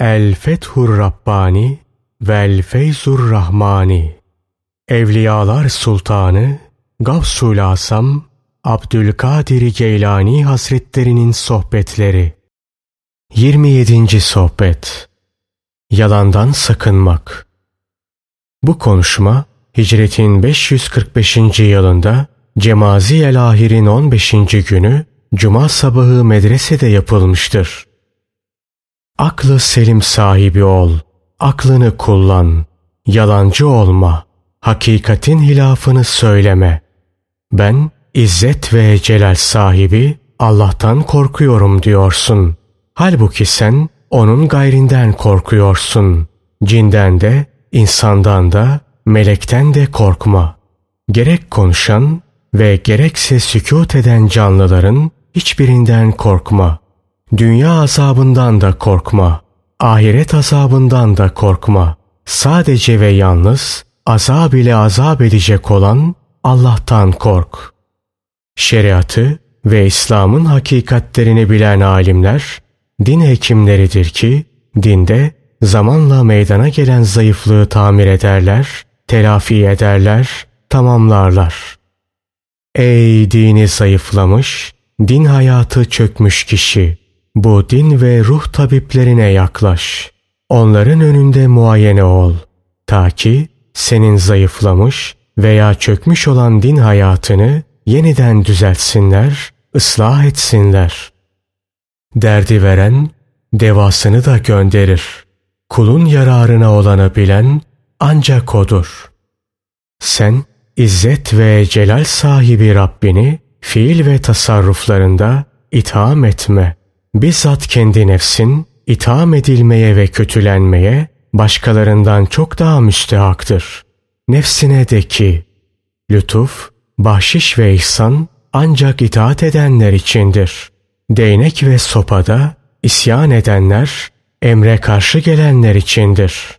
El Fethur Rabbani Vel Feyzur Rahmani Evliyalar Sultanı Gavsul Asam Abdülkadir Geylani Hazretlerinin Sohbetleri 27. Sohbet Yalandan Sakınmak Bu konuşma Hicretin 545. yılında Cemazi el Ahir'in 15. günü Cuma sabahı medresede yapılmıştır. Aklı selim sahibi ol, aklını kullan, yalancı olma, hakikatin hilafını söyleme. Ben İzzet ve celal sahibi Allah'tan korkuyorum diyorsun. Halbuki sen onun gayrinden korkuyorsun. Cinden de, insandan da, melekten de korkma. Gerek konuşan ve gerekse sükut eden canlıların hiçbirinden korkma. Dünya azabından da korkma. Ahiret azabından da korkma. Sadece ve yalnız azab ile azap edecek olan Allah'tan kork.'' Şeriatı ve İslam'ın hakikatlerini bilen alimler, din hekimleridir ki, dinde zamanla meydana gelen zayıflığı tamir ederler, telafi ederler, tamamlarlar. Ey dini zayıflamış, din hayatı çökmüş kişi, bu din ve ruh tabiplerine yaklaş. Onların önünde muayene ol. Ta ki senin zayıflamış veya çökmüş olan din hayatını yeniden düzeltsinler, ıslah etsinler. Derdi veren devasını da gönderir. Kulun yararına olanı bilen ancak odur. Sen İzzet ve celal sahibi Rabbini fiil ve tasarruflarında itham etme. Bizzat kendi nefsin itham edilmeye ve kötülenmeye başkalarından çok daha müstehaktır. Nefsine de ki, lütuf Bahşiş ve ihsan ancak itaat edenler içindir. Değnek ve sopada isyan edenler, emre karşı gelenler içindir.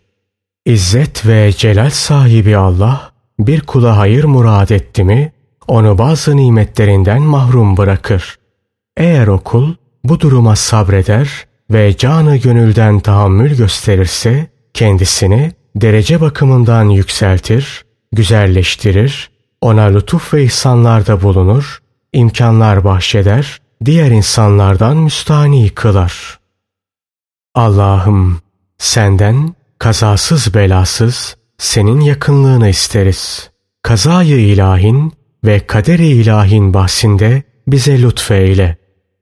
İzzet ve celal sahibi Allah bir kula hayır murad etti mi, onu bazı nimetlerinden mahrum bırakır. Eğer o kul bu duruma sabreder ve canı gönülden tahammül gösterirse, kendisini derece bakımından yükseltir, güzelleştirir ona lütuf ve ihsanlarda bulunur, imkanlar bahşeder, diğer insanlardan müstani kılar. Allah'ım senden kazasız belasız senin yakınlığını isteriz. Kazayı ilahin ve kaderi ilahin bahsinde bize lütfeyle.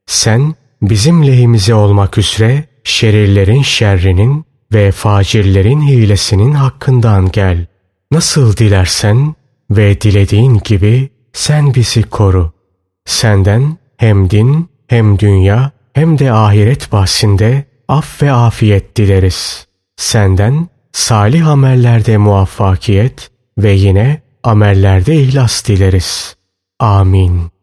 Sen bizim lehimize olmak üzere şerirlerin şerrinin ve facirlerin hilesinin hakkından gel. Nasıl dilersen ve dilediğin gibi sen bizi koru. Senden hem din hem dünya hem de ahiret bahsinde af ve afiyet dileriz. Senden salih amellerde muvaffakiyet ve yine amellerde ihlas dileriz. Amin.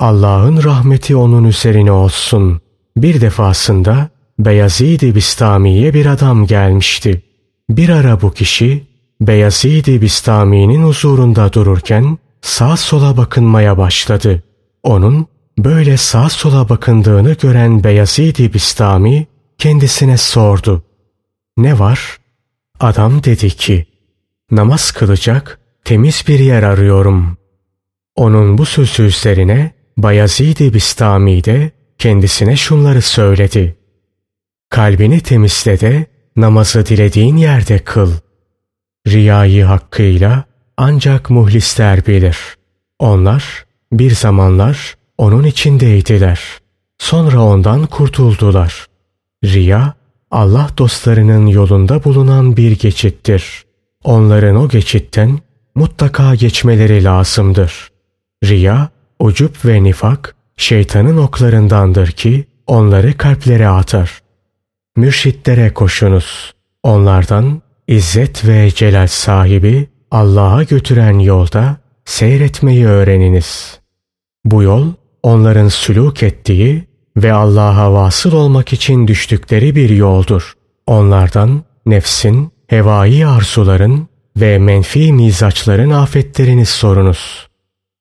Allah'ın rahmeti onun üzerine olsun. Bir defasında Beyazid-i Bistami'ye bir adam gelmişti. Bir ara bu kişi Beyazid-i Bistami'nin huzurunda dururken sağ sola bakınmaya başladı. Onun böyle sağ sola bakındığını gören Beyazid-i Bistami kendisine sordu. Ne var? Adam dedi ki, namaz kılacak temiz bir yer arıyorum. Onun bu sözü üzerine Bayezid-i Bistami de kendisine şunları söyledi. Kalbini temizle de namazı dilediğin yerde kıl.'' Riyayı hakkıyla ancak muhlisler bilir. Onlar bir zamanlar onun içindeydiler. Sonra ondan kurtuldular. Riya, Allah dostlarının yolunda bulunan bir geçittir. Onların o geçitten mutlaka geçmeleri lazımdır. Riya, ucup ve nifak şeytanın oklarındandır ki onları kalplere atar. Mürşitlere koşunuz. Onlardan İzzet ve celal sahibi Allah'a götüren yolda seyretmeyi öğreniniz. Bu yol onların sülük ettiği ve Allah'a vasıl olmak için düştükleri bir yoldur. Onlardan nefsin, hevai arzuların ve menfi mizaçların afetlerini sorunuz.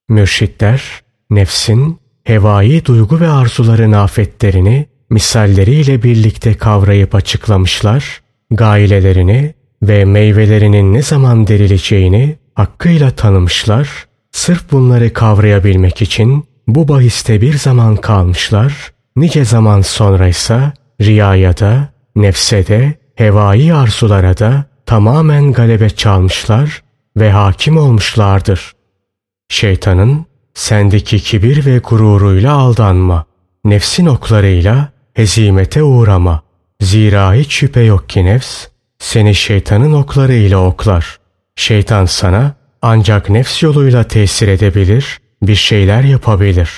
Mürşitler, nefsin, hevai duygu ve arzuların afetlerini misalleriyle birlikte kavrayıp açıklamışlar, gailelerini ve meyvelerinin ne zaman derileceğini hakkıyla tanımışlar, sırf bunları kavrayabilmek için bu bahiste bir zaman kalmışlar, nice zaman sonra ise riyaya da, nefse de, hevai arzulara da tamamen galebe çalmışlar ve hakim olmuşlardır. Şeytanın sendeki kibir ve gururuyla aldanma, nefsin oklarıyla hezimete uğrama. Zira hiç şüphe yok ki nefs seni şeytanın oklarıyla oklar. Şeytan sana ancak nefs yoluyla tesir edebilir, bir şeyler yapabilir.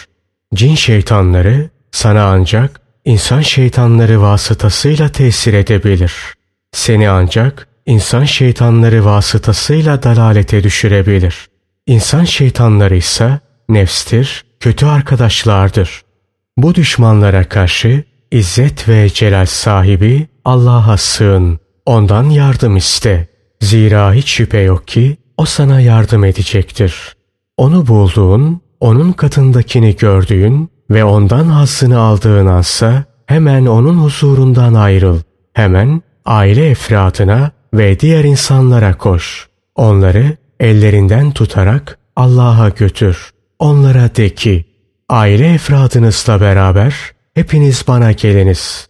Cin şeytanları sana ancak insan şeytanları vasıtasıyla tesir edebilir. Seni ancak insan şeytanları vasıtasıyla dalalete düşürebilir. İnsan şeytanları ise nefstir, kötü arkadaşlardır. Bu düşmanlara karşı İzzet ve celal sahibi Allah'a sığın. Ondan yardım iste. Zira hiç şüphe yok ki o sana yardım edecektir. Onu bulduğun, onun katındakini gördüğün ve ondan hazzını aldığın ansa hemen onun huzurundan ayrıl. Hemen aile efradına ve diğer insanlara koş. Onları ellerinden tutarak Allah'a götür. Onlara de ki, aile efradınızla beraber hepiniz bana geliniz.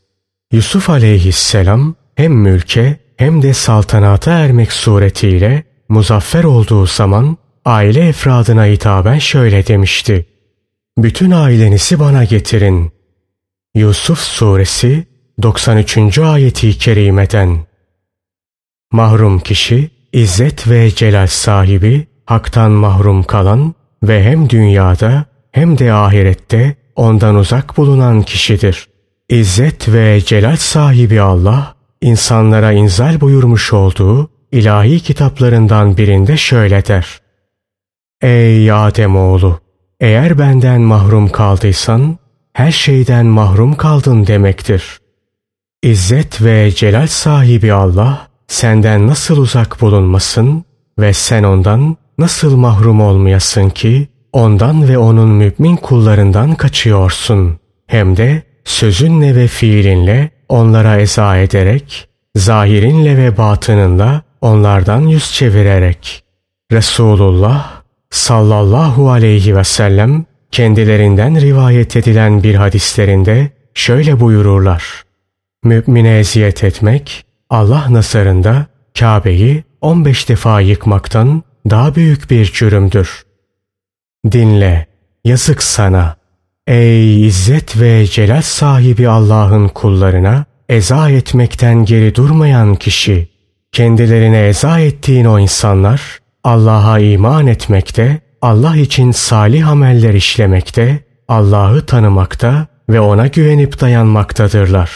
Yusuf aleyhisselam hem mülke hem de saltanata ermek suretiyle muzaffer olduğu zaman aile efradına hitaben şöyle demişti. Bütün ailenizi bana getirin. Yusuf suresi 93. ayeti kerimeden. Mahrum kişi, izzet ve celal sahibi, haktan mahrum kalan ve hem dünyada hem de ahirette ondan uzak bulunan kişidir. İzzet ve celal sahibi Allah, insanlara inzal buyurmuş olduğu ilahi kitaplarından birinde şöyle der. Ey Ademoğlu! Eğer benden mahrum kaldıysan, her şeyden mahrum kaldın demektir. İzzet ve celal sahibi Allah, senden nasıl uzak bulunmasın ve sen ondan nasıl mahrum olmayasın ki ondan ve onun mümin kullarından kaçıyorsun. Hem de sözünle ve fiilinle onlara eza ederek, zahirinle ve batınınla onlardan yüz çevirerek. Resulullah sallallahu aleyhi ve sellem kendilerinden rivayet edilen bir hadislerinde şöyle buyururlar. Mümine eziyet etmek, Allah nazarında Kabe'yi 15 defa yıkmaktan daha büyük bir cürümdür. Dinle, yazık sana. Ey izzet ve celal sahibi Allah'ın kullarına eza etmekten geri durmayan kişi. Kendilerine eza ettiğin o insanlar Allah'a iman etmekte, Allah için salih ameller işlemekte, Allah'ı tanımakta ve ona güvenip dayanmaktadırlar.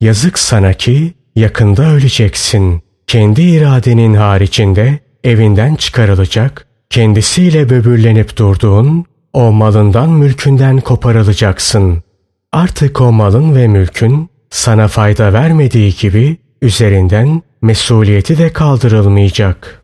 Yazık sana ki yakında öleceksin. Kendi iradenin haricinde evinden çıkarılacak, kendisiyle böbürlenip durduğun, o malından mülkünden koparılacaksın. Artık o malın ve mülkün sana fayda vermediği gibi üzerinden mesuliyeti de kaldırılmayacak.